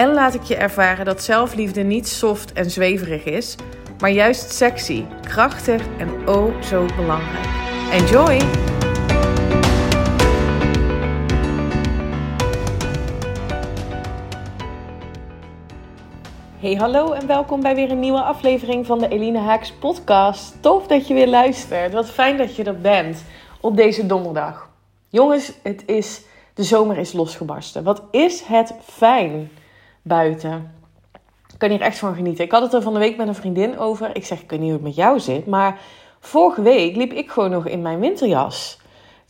en laat ik je ervaren dat zelfliefde niet soft en zweverig is, maar juist sexy, krachtig en oh zo belangrijk. Enjoy! Hey, hallo en welkom bij weer een nieuwe aflevering van de Eline Haaks podcast. Tof dat je weer luistert. Wat fijn dat je er bent op deze donderdag. Jongens, het is, de zomer is losgebarsten. Wat is het fijn buiten. Ik kan hier echt van genieten. Ik had het er van de week met een vriendin over. Ik zeg, ik weet niet hoe het met jou zit. Maar vorige week liep ik gewoon nog in mijn winterjas.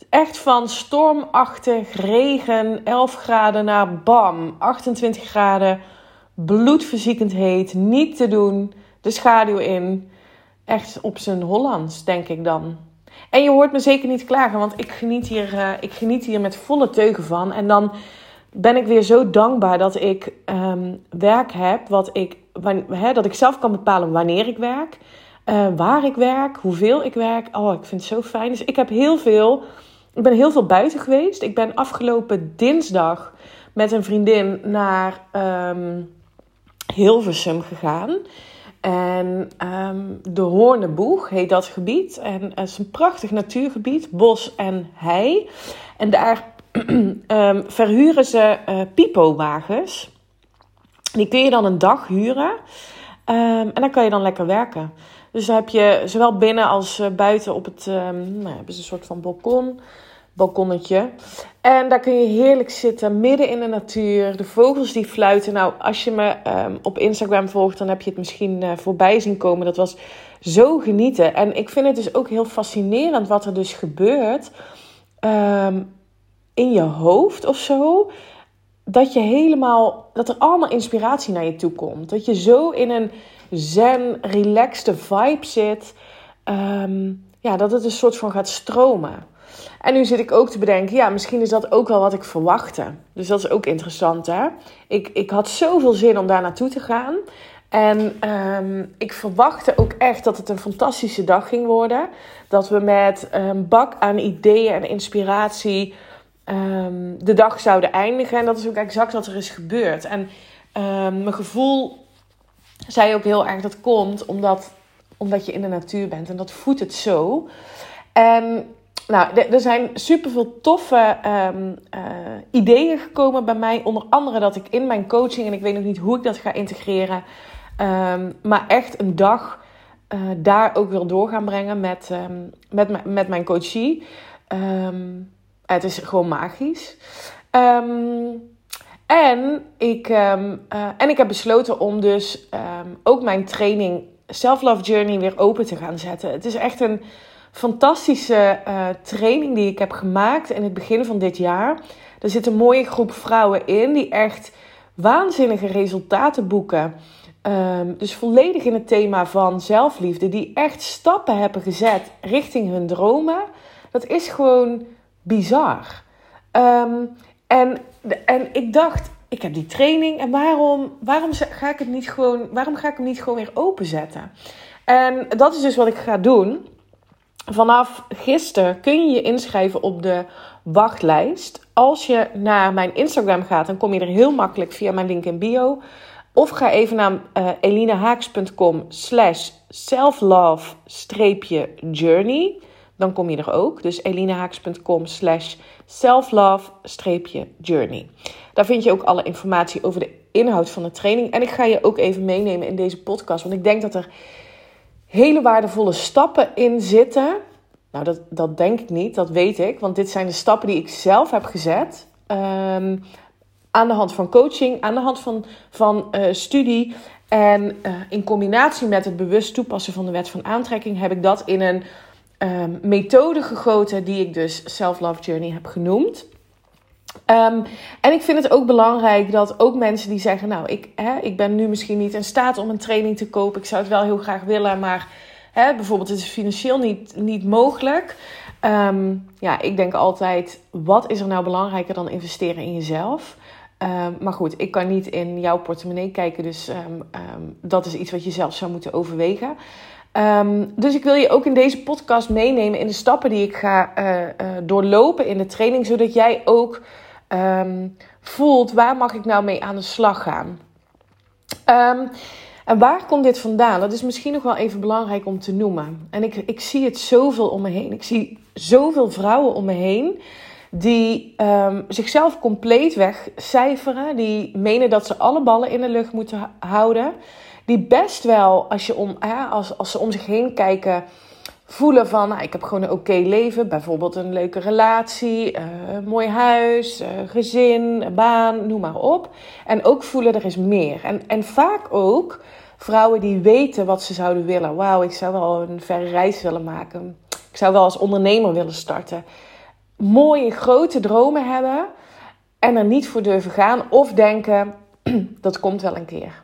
Echt van stormachtig, regen, 11 graden naar bam, 28 graden. Bloedverziekend heet, niet te doen. De schaduw in. Echt op zijn Hollands, denk ik dan. En je hoort me zeker niet klagen, want ik geniet hier, uh, ik geniet hier met volle teugen van. En dan ben ik weer zo dankbaar dat ik um, werk heb, wat ik, hè, dat ik zelf kan bepalen wanneer ik werk, uh, waar ik werk, hoeveel ik werk. Oh, ik vind het zo fijn. Dus ik heb heel veel, ik ben heel veel buiten geweest. Ik ben afgelopen dinsdag met een vriendin naar um, Hilversum gegaan. En um, de Hoorneboeg heet dat gebied. En het is een prachtig natuurgebied, bos en hei. En daar um, verhuren ze uh, pipo-wagens. Die kun je dan een dag huren. Um, en dan kan je dan lekker werken. Dus dan heb je zowel binnen als uh, buiten op het... Um, nou, hebben een soort van balkon. Balkonnetje. En daar kun je heerlijk zitten, midden in de natuur. De vogels die fluiten. Nou, als je me op Instagram volgt, dan heb je het misschien uh, voorbij zien komen. Dat was zo genieten. En ik vind het dus ook heel fascinerend wat er dus gebeurt... in je hoofd of zo. Dat je helemaal, dat er allemaal inspiratie naar je toe komt. Dat je zo in een zen, relaxed vibe zit. Um, ja, dat het een soort van gaat stromen. En nu zit ik ook te bedenken, ja, misschien is dat ook wel wat ik verwachtte. Dus dat is ook interessant, hè? Ik, ik had zoveel zin om daar naartoe te gaan. En um, ik verwachtte ook echt dat het een fantastische dag ging worden. Dat we met een bak aan ideeën en inspiratie um, de dag zouden eindigen. En dat is ook exact wat er is gebeurd. En um, mijn gevoel zei ook heel erg dat komt omdat, omdat je in de natuur bent. En dat voedt het zo. En nou, er zijn superveel toffe um, uh, ideeën gekomen bij mij. Onder andere dat ik in mijn coaching, en ik weet nog niet hoe ik dat ga integreren, maar echt een dag uh, daar ook wil door gaan brengen met, met, met mijn coachie. Het is gewoon magisch. Um, en, ik, um, uh, en ik heb besloten om dus um, ook mijn training Self-Love Journey weer open te gaan zetten. Het is echt een fantastische uh, training die ik heb gemaakt in het begin van dit jaar. Er zit een mooie groep vrouwen in die echt waanzinnige resultaten boeken. Dus volledig in het thema van zelfliefde. Die echt stappen hebben gezet richting hun dromen. Dat is gewoon bizar. Um, en, en ik dacht, ik heb die training en waarom, waarom ga ik het niet gewoon, waarom ga ik hem niet gewoon weer openzetten? En dat is dus wat ik ga doen. Vanaf gisteren kun je je inschrijven op de wachtlijst. Als je naar mijn Instagram gaat, dan kom je er heel makkelijk via mijn link in bio. Of ga even naar uh, elinehaaks.com slash selflove-journey dan kom je er ook. Dus elinehaaks.com slash selflove-journey. Daar vind je ook alle informatie over de inhoud van de training. En ik ga je ook even meenemen in deze podcast. Want ik denk dat er hele waardevolle stappen in zitten. Nou, dat, dat denk ik niet, dat weet ik. Want dit zijn de stappen die ik zelf heb gezet. Um, aan de hand van coaching, aan de hand van, van uh, studie. En uh, in combinatie met het bewust toepassen van de wet van aantrekking heb ik dat in een um, methode gegoten die ik dus Self Love Journey heb genoemd. Ehm, en ik vind het ook belangrijk dat ook mensen die zeggen: Nou, ik, hè, ik ben nu misschien niet in staat om een training te kopen. Ik zou het wel heel graag willen, maar hè, bijvoorbeeld, het is financieel niet, niet mogelijk. Ehm, ja, ik denk altijd: wat is er nou belangrijker dan investeren in jezelf? Ehm, maar goed, ik kan niet in jouw portemonnee kijken, dus dat is iets wat je zelf zou moeten overwegen. Dus ik wil je ook in deze podcast meenemen in de stappen die ik ga uh, uh, doorlopen in de training, zodat jij ook um, voelt waar mag ik nou mee aan de slag gaan. Um, en waar komt dit vandaan? Dat is misschien nog wel even belangrijk om te noemen. En ik, ik zie het zoveel om me heen. Ik zie zoveel vrouwen om me heen die um, zichzelf compleet wegcijferen. Die menen dat ze alle ballen in de lucht moeten houden. Die best wel, als, je om, als, als ze om zich heen kijken, voelen van, nou, ik heb gewoon een oké leven. Bijvoorbeeld een leuke relatie, een mooi huis, uh, gezin, baan, noem maar op. En ook voelen er is meer. En, en vaak ook vrouwen die weten wat ze zouden willen. Wauw, ik zou wel een verre reis willen maken. Ik zou wel als ondernemer willen starten. Mooie grote dromen hebben en er niet voor durven gaan. Of denken, dat komt wel een keer.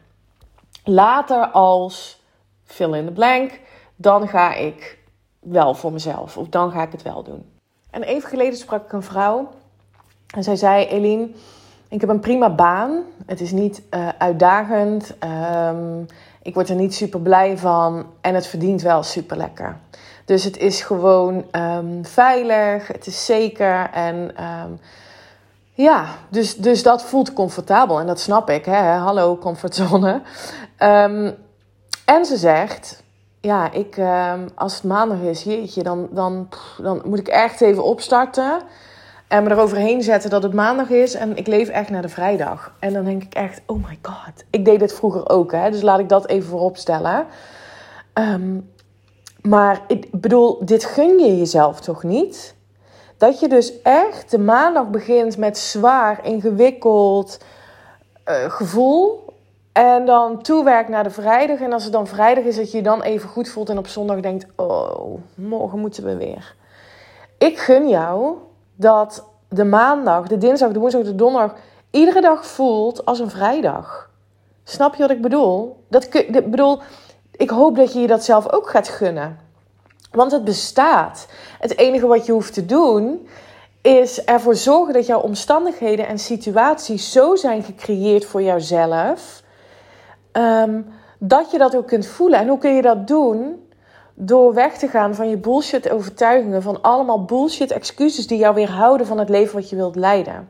Later als fill in the blank, dan ga ik wel voor mezelf. Of dan ga ik het wel doen. En even geleden sprak ik een vrouw. En zij zei: Eline, ik heb een prima baan. Het is niet uh, uitdagend. Um, ik word er niet super blij van. En het verdient wel super lekker. Dus het is gewoon um, veilig. Het is zeker. En um, ja, dus, dus dat voelt comfortabel. En dat snap ik. Hè? Hallo, comfortzone. en ze zegt ja, ik, ehm, als het maandag is, jeetje, dan, dan, dan moet ik echt even opstarten. En me eroverheen zetten dat het maandag is. En ik leef echt naar de vrijdag. En dan denk ik echt, oh my god. Ik deed dit vroeger ook, hè. Dus laat ik dat even voorop stellen. Ehm, maar ik bedoel, dit gun je jezelf toch niet? Dat je dus echt de maandag begint met zwaar, ingewikkeld uh, gevoel. En dan toewerkt naar de vrijdag. En als het dan vrijdag is, dat je je dan even goed voelt. En op zondag denkt: Oh, morgen moeten we weer. Ik gun jou dat de maandag, de dinsdag, de woensdag, de donderdag. iedere dag voelt als een vrijdag. Snap je wat ik bedoel? Dat, ik bedoel, ik hoop dat je je dat zelf ook gaat gunnen. Want het bestaat. Het enige wat je hoeft te doen is ervoor zorgen dat jouw omstandigheden en situaties zo zijn gecreëerd voor jouzelf Um, dat je dat ook kunt voelen. En hoe kun je dat doen? Door weg te gaan van je bullshit overtuigingen, van allemaal bullshit excuses die jou weerhouden van het leven wat je wilt leiden.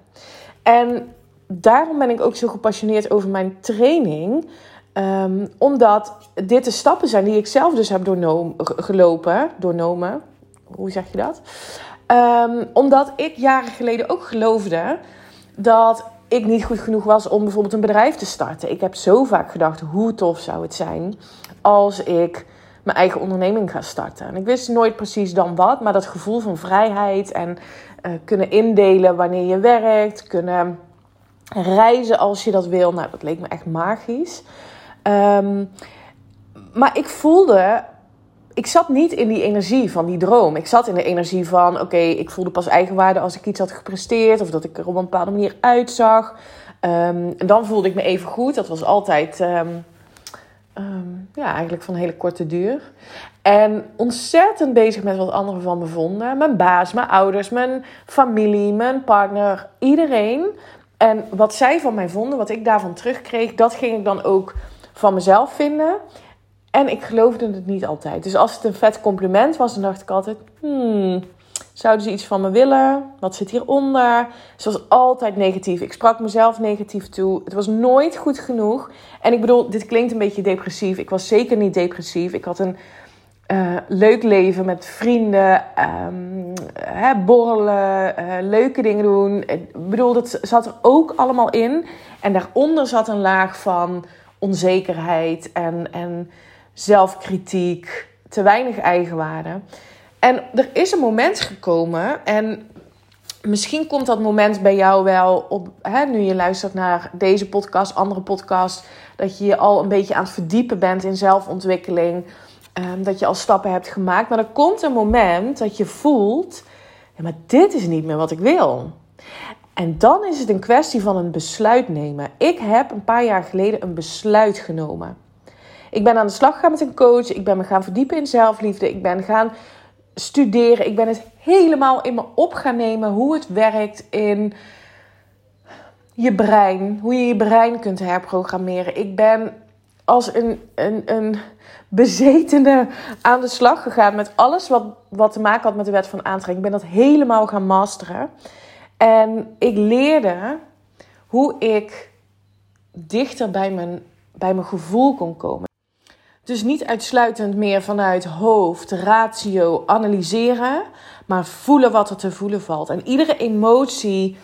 En daarom ben ik ook zo gepassioneerd over mijn training. Um, omdat dit de stappen zijn die ik zelf dus heb doornomen, gelopen, doornomen. Hoe zeg je dat? Um, omdat ik jaren geleden ook geloofde dat ik niet goed genoeg was om bijvoorbeeld een bedrijf te starten. Ik heb zo vaak gedacht, hoe tof zou het zijn als ik mijn eigen onderneming ga starten. En ik wist nooit precies dan wat, maar dat gevoel van vrijheid en uh, kunnen indelen wanneer je werkt, kunnen reizen als je dat wil. Nou, dat leek me echt magisch. Um, maar ik voelde ik zat niet in die energie van die droom. Ik zat in de energie van: oké, ik voelde pas eigenwaarde als ik iets had gepresteerd of dat ik er op een bepaalde manier uitzag. Um, en dan voelde ik me even goed. Dat was altijd, um, ja, eigenlijk van hele korte duur. En ontzettend bezig met wat anderen van me vonden. Mijn baas, mijn ouders, mijn familie, mijn partner, iedereen. En wat zij van mij vonden, wat ik daarvan terugkreeg, dat ging ik dan ook van mezelf vinden. En ik geloofde het niet altijd. Dus als het een vet compliment was, dan dacht ik altijd: hmm, zouden ze iets van me willen? Wat zit hieronder? Ze was altijd negatief. Ik sprak mezelf negatief toe. Het was nooit goed genoeg. En ik bedoel, dit klinkt een beetje depressief. Ik was zeker niet depressief. Ik had een uh, leuk leven met vrienden, um, hè, borrelen, uh, leuke dingen doen. Ik bedoel, dat zat er ook allemaal in. En daaronder zat een laag van onzekerheid en. en zelfkritiek, te weinig eigenwaarde. En er is een moment gekomen en misschien komt dat moment bij jou wel op, hè, nu je luistert naar deze podcast, andere podcast, dat je je al een beetje aan het verdiepen bent in zelfontwikkeling, um, dat je al stappen hebt gemaakt. Maar er komt een moment dat je voelt, ja, maar dit is niet meer wat ik wil. En dan is het een kwestie van een besluit nemen. Ik heb een paar jaar geleden een besluit genomen. Ik ben aan de slag gegaan met een coach. Ik ben me gaan verdiepen in zelfliefde. Ik ben gaan studeren. Ik ben het helemaal in me op gaan nemen hoe het werkt in je brein. Hoe je je brein kunt herprogrammeren. Ik ben als een, een, een bezetene aan de slag gegaan met alles wat, wat te maken had met de wet van aantrekking. Ik ben dat helemaal gaan masteren. En ik leerde hoe ik dichter bij mijn, bij mijn gevoel kon komen. Dus niet uitsluitend meer vanuit hoofd, ratio, analyseren, maar voelen wat er te voelen valt. En iedere emotie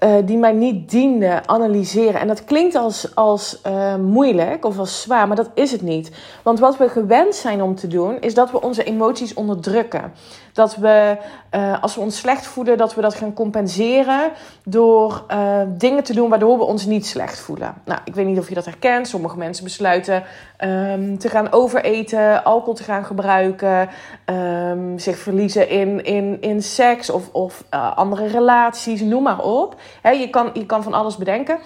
uh, die mij niet diende, analyseren. En dat klinkt als, als uh, moeilijk of als zwaar, maar dat is het niet. Want wat we gewend zijn om te doen, is dat we onze emoties onderdrukken. Dat we, uh, als we ons slecht voelen, dat we dat gaan compenseren door dingen te doen waardoor we ons niet slecht voelen. Nou, ik weet niet of je dat herkent. Sommige mensen besluiten um, te gaan overeten, alcohol te gaan gebruiken, um, zich verliezen in, in, in seks of, of andere relaties, noem maar op je, kan, je kan van alles bedenken.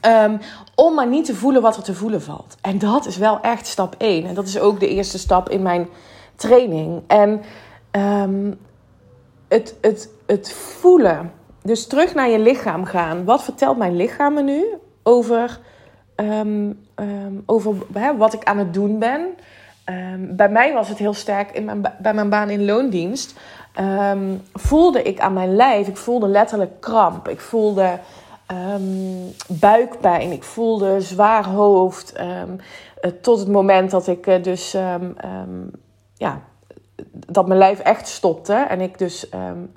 Ehm, om maar niet te voelen wat er te voelen valt. En dat is wel echt stap 1. En dat is ook de eerste stap in mijn training. En ehm, het, het, het voelen. Dus terug naar je lichaam gaan. Wat vertelt mijn lichaam me nu over, ehm, over wat ik aan het doen ben? Bij mij was het heel sterk in mijn, bij mijn baan in loondienst um, voelde ik aan mijn lijf, ik voelde letterlijk kramp. Ik voelde um, buikpijn, ik voelde zwaar hoofd. Um, tot het moment dat ik uh, dus, ja, dat mijn lijf echt stopte. En ik dus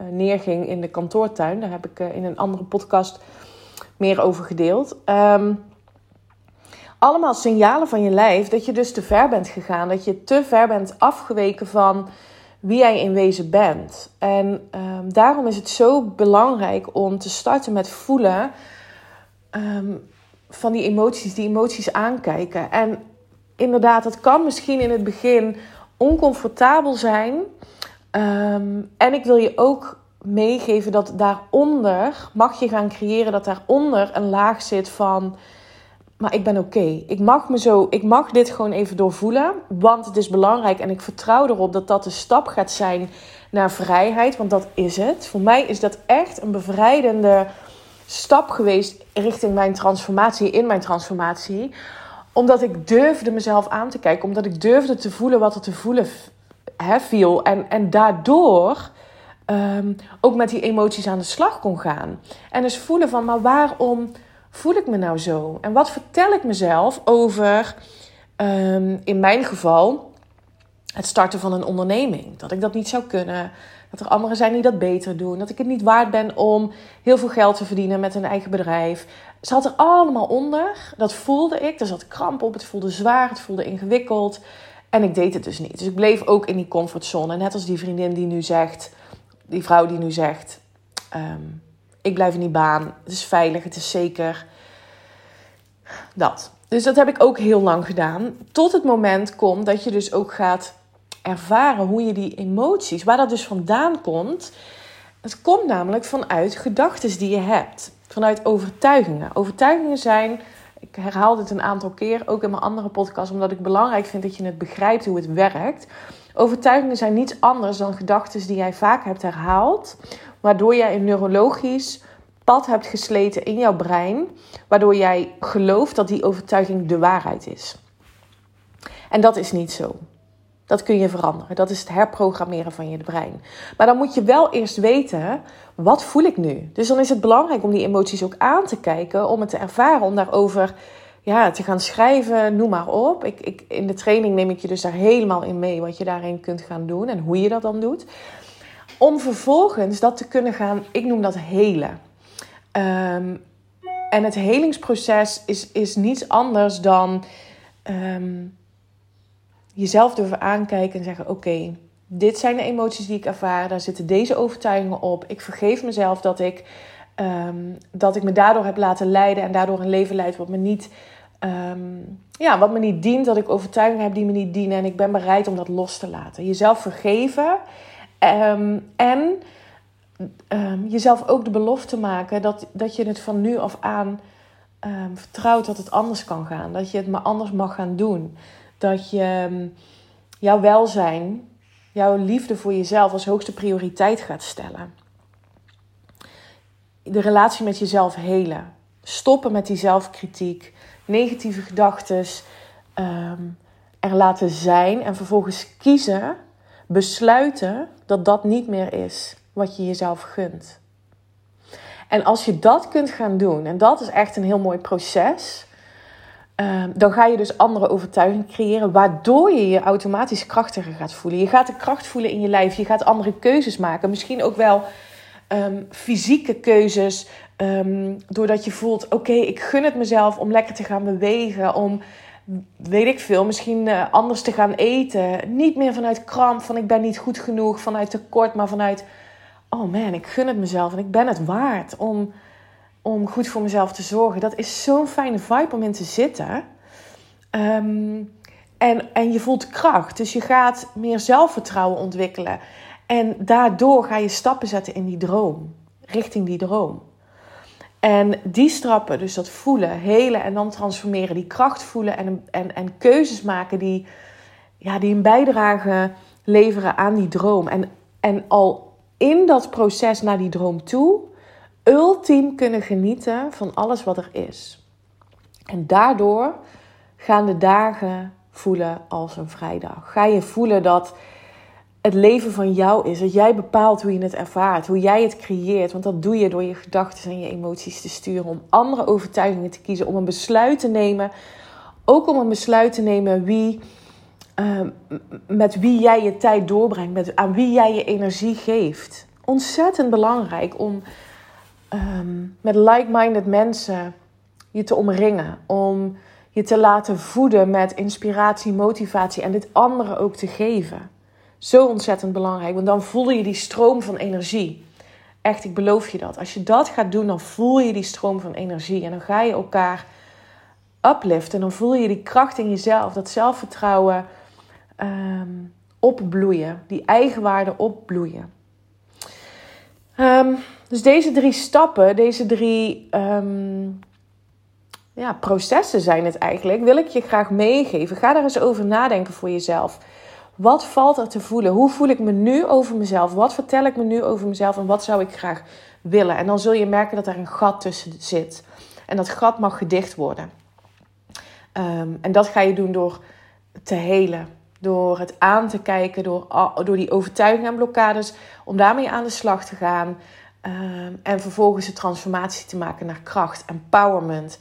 neerging in de kantoortuin. Daar heb ik in een andere podcast meer over gedeeld. Allemaal signalen van je lijf dat je dus te ver bent gegaan. Dat je te ver bent afgeweken van wie jij in wezen bent. En um, daarom is het zo belangrijk om te starten met voelen um, van die emoties, die emoties aankijken. En inderdaad, het kan misschien in het begin oncomfortabel zijn. Um, en ik wil je ook meegeven dat daaronder mag je gaan creëren dat daaronder een laag zit van maar ik ben oké. Ik mag me zo, ik mag dit gewoon even doorvoelen, want het is belangrijk en ik vertrouw erop dat dat de stap gaat zijn naar vrijheid, want dat is het. Voor mij is dat echt een bevrijdende stap geweest richting mijn transformatie, in mijn transformatie, omdat ik durfde mezelf aan te kijken, omdat ik durfde te voelen wat er te voelen he, viel en en daardoor um, ook met die emoties aan de slag kon gaan. En dus voelen van, maar waarom voel ik me nou zo? En wat vertel ik mezelf over, um, in mijn geval, het starten van een onderneming? Dat ik dat niet zou kunnen. Dat er anderen zijn die dat beter doen. Dat ik het niet waard ben om heel veel geld te verdienen met een eigen bedrijf. Zat er allemaal onder. Dat voelde ik. Er zat kramp op. Het voelde zwaar. Het voelde ingewikkeld. En ik deed het dus niet. Dus ik bleef ook in die comfortzone. Net als die vriendin die nu zegt, die vrouw die nu zegt. Um, ik blijf in die baan. Het is veilig, het is zeker. Dat. Dus dat heb ik ook heel lang gedaan. Tot het moment komt dat je dus ook gaat ervaren hoe je die emoties, waar dat dus vandaan komt. Het komt namelijk vanuit gedachten die je hebt. Vanuit overtuigingen. Overtuigingen zijn, ik herhaal dit een aantal keer, ook in mijn andere podcast, omdat ik belangrijk vind dat je het begrijpt hoe het werkt. Overtuigingen zijn niets anders dan gedachten die jij vaak hebt herhaald, waardoor jij een neurologisch pad hebt gesleten in jouw brein, waardoor jij gelooft dat die overtuiging de waarheid is. En dat is niet zo. Dat kun je veranderen. Dat is het herprogrammeren van je brein. Maar dan moet je wel eerst weten, wat voel ik nu? Dus dan is het belangrijk om die emoties ook aan te kijken, om het te ervaren, om daarover ja, te gaan schrijven, noem maar op. Ik, ik, in de training neem ik je dus daar helemaal in mee wat je daarin kunt gaan doen en hoe je dat dan doet. Om vervolgens dat te kunnen gaan, ik noem dat helen. Um, en het helingsproces is, is niets anders dan um, jezelf durven aankijken en zeggen: Oké, dit zijn de emoties die ik ervaar, daar zitten deze overtuigingen op. Ik vergeef mezelf dat ik, um, dat ik me daardoor heb laten leiden en daardoor een leven leid wat me niet. Um, ja, wat me niet dient, dat ik overtuigingen heb die me niet dienen en ik ben bereid om dat los te laten. Jezelf vergeven um, en um, jezelf ook de belofte maken dat, dat je het van nu af aan vertrouwt dat het anders kan gaan. Dat je het maar anders mag gaan doen. Dat je jouw welzijn, jouw liefde voor jezelf als hoogste prioriteit gaat stellen. De relatie met jezelf helen. Stoppen met die zelfkritiek, negatieve gedachten um, er laten zijn en vervolgens kiezen, besluiten dat dat niet meer is wat je jezelf gunt. En als je dat kunt gaan doen, en dat is echt een heel mooi proces, uh, dan ga je dus andere overtuigingen creëren, waardoor je je automatisch krachtiger gaat voelen. Je gaat de kracht voelen in je lijf, je gaat andere keuzes maken. Misschien ook wel um, fysieke keuzes, um, doordat je voelt: oké, ik gun het mezelf om lekker te gaan bewegen, om weet ik veel, misschien uh, anders te gaan eten. Niet meer vanuit kramp, van ik ben niet goed genoeg, vanuit tekort, maar vanuit oh man, ik gun het mezelf en ik ben het waard om, om goed voor mezelf te zorgen. Dat is zo'n fijne vibe om in te zitten. Um, en, en je voelt kracht, dus je gaat meer zelfvertrouwen ontwikkelen. En daardoor ga je stappen zetten in die droom, richting die droom. En die stappen, dus dat voelen, helen en dan transformeren, die kracht voelen en, en, en keuzes maken die, ja, die een bijdrage leveren aan die droom. En, en al in dat proces naar die droom toe ultiem kunnen genieten van alles wat er is. En daardoor gaan de dagen voelen als een vrijdag. Ga je voelen dat het leven van jou is. Dat jij bepaalt hoe je het ervaart, hoe jij het creëert. Want dat doe je door je gedachten en je emoties te sturen. Om andere overtuigingen te kiezen. Om een besluit te nemen. Ook om een besluit te nemen wie Ehm, met wie jij je tijd doorbrengt, met, aan wie jij je energie geeft. Ontzettend belangrijk om ehm, met like-minded mensen je te omringen. Om je te laten voeden met inspiratie, motivatie en dit anderen ook te geven. Zo ontzettend belangrijk, want dan voel je die stroom van energie. Echt, ik beloof je dat. Als je dat gaat doen, dan voel je die stroom van energie. En dan ga je elkaar upliften. En dan voel je die kracht in jezelf, dat zelfvertrouwen um, opbloeien, die eigenwaarde opbloeien. Um, dus deze drie stappen, deze drie um, ja, processen zijn het eigenlijk, wil ik je graag meegeven. Ga daar eens over nadenken voor jezelf. Wat valt er te voelen? Hoe voel ik me nu over mezelf? Wat vertel ik me nu over mezelf en wat zou ik graag willen? En dan zul je merken dat er een gat tussen zit. En dat gat mag gedicht worden. Um, en dat ga je doen door te helen, door het aan te kijken, door, door die overtuigingen en blokkades, om daarmee aan de slag te gaan. Um, en vervolgens de transformatie te maken naar kracht, empowerment,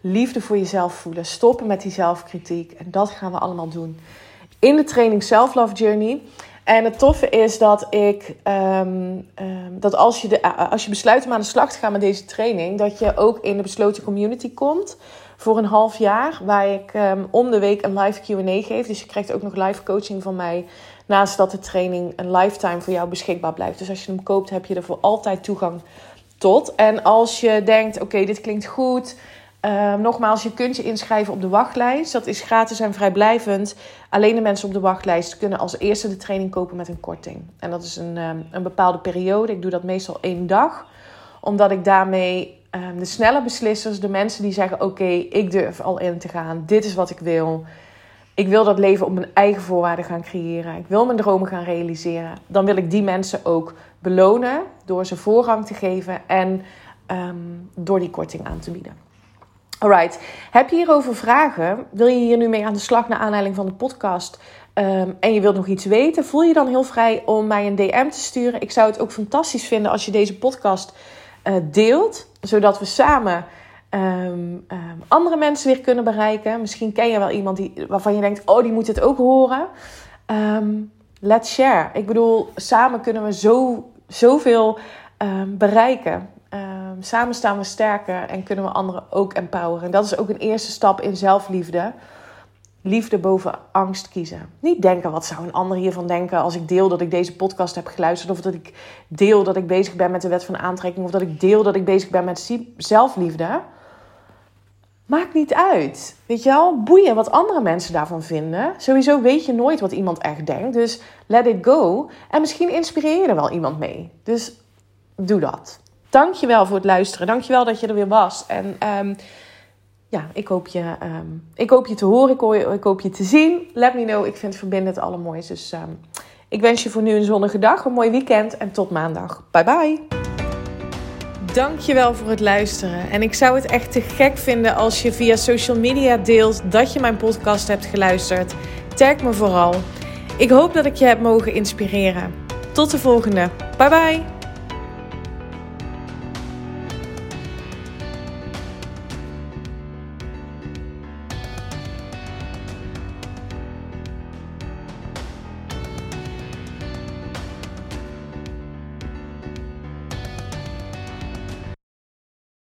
liefde voor jezelf voelen, stoppen met die zelfkritiek. En dat gaan we allemaal doen in de training Self Love Journey. En het toffe is dat ik um, um, dat als je, de, als je besluit om aan de slag te gaan met deze training, dat je ook in de besloten community komt voor een half jaar. Waar ik um, om de week een live QA geef. Dus je krijgt ook nog live coaching van mij. Naast dat de training een lifetime voor jou beschikbaar blijft. Dus als je hem koopt, heb je er voor altijd toegang tot. En als je denkt: oké, dit klinkt goed. Uh, nogmaals, je kunt je inschrijven op de wachtlijst. Dat is gratis en vrijblijvend. Alleen de mensen op de wachtlijst kunnen als eerste de training kopen met een korting. En dat is een, um, een bepaalde periode. Ik doe dat meestal één dag. Omdat ik daarmee um, de snelle beslissers, de mensen die zeggen: Oké, ik durf al in te gaan. Dit is wat ik wil. Ik wil dat leven op mijn eigen voorwaarden gaan creëren. Ik wil mijn dromen gaan realiseren. Dan wil ik die mensen ook belonen door ze voorrang te geven en door die korting aan te bieden. Alright, heb je hierover vragen? Wil je hier nu mee aan de slag naar aanleiding van de podcast? Um, en je wilt nog iets weten? Voel je dan heel vrij om mij een DM te sturen. Ik zou het ook fantastisch vinden als je deze podcast uh, deelt, zodat we samen um, um, andere mensen weer kunnen bereiken. Misschien ken je wel iemand die, waarvan je denkt: oh, die moet het ook horen. let's share. Ik bedoel, samen kunnen we zo, zoveel bereiken. Um, samen staan we sterker en kunnen we anderen ook empoweren. En dat is ook een eerste stap in zelfliefde. Liefde boven angst kiezen. Niet denken, wat zou een ander hiervan denken als ik deel dat ik deze podcast heb geluisterd. Of dat ik deel dat ik bezig ben met de wet van aantrekking. Of dat ik deel dat ik bezig ben met zelfliefde. Maakt niet uit. Weet je wel, boeien wat andere mensen daarvan vinden. Sowieso weet je nooit wat iemand echt denkt. Dus let it go. En misschien inspireer je er wel iemand mee. Dus doe dat. Dankjewel voor het luisteren. Dankjewel dat je er weer was. En um, ja, ik hoop, je, um, ik hoop je te horen. Ik hoop, je te zien. Let me know. Ik vind verbinden het allermooiste. Dus um, ik wens je voor nu een zonnige dag, een mooi weekend en tot maandag. Bye bye. Dankjewel voor het luisteren. En ik zou het echt te gek vinden als je via social media deelt dat je mijn podcast hebt geluisterd. Tag me vooral. Ik hoop dat ik je heb mogen inspireren. Tot de volgende. Bye bye.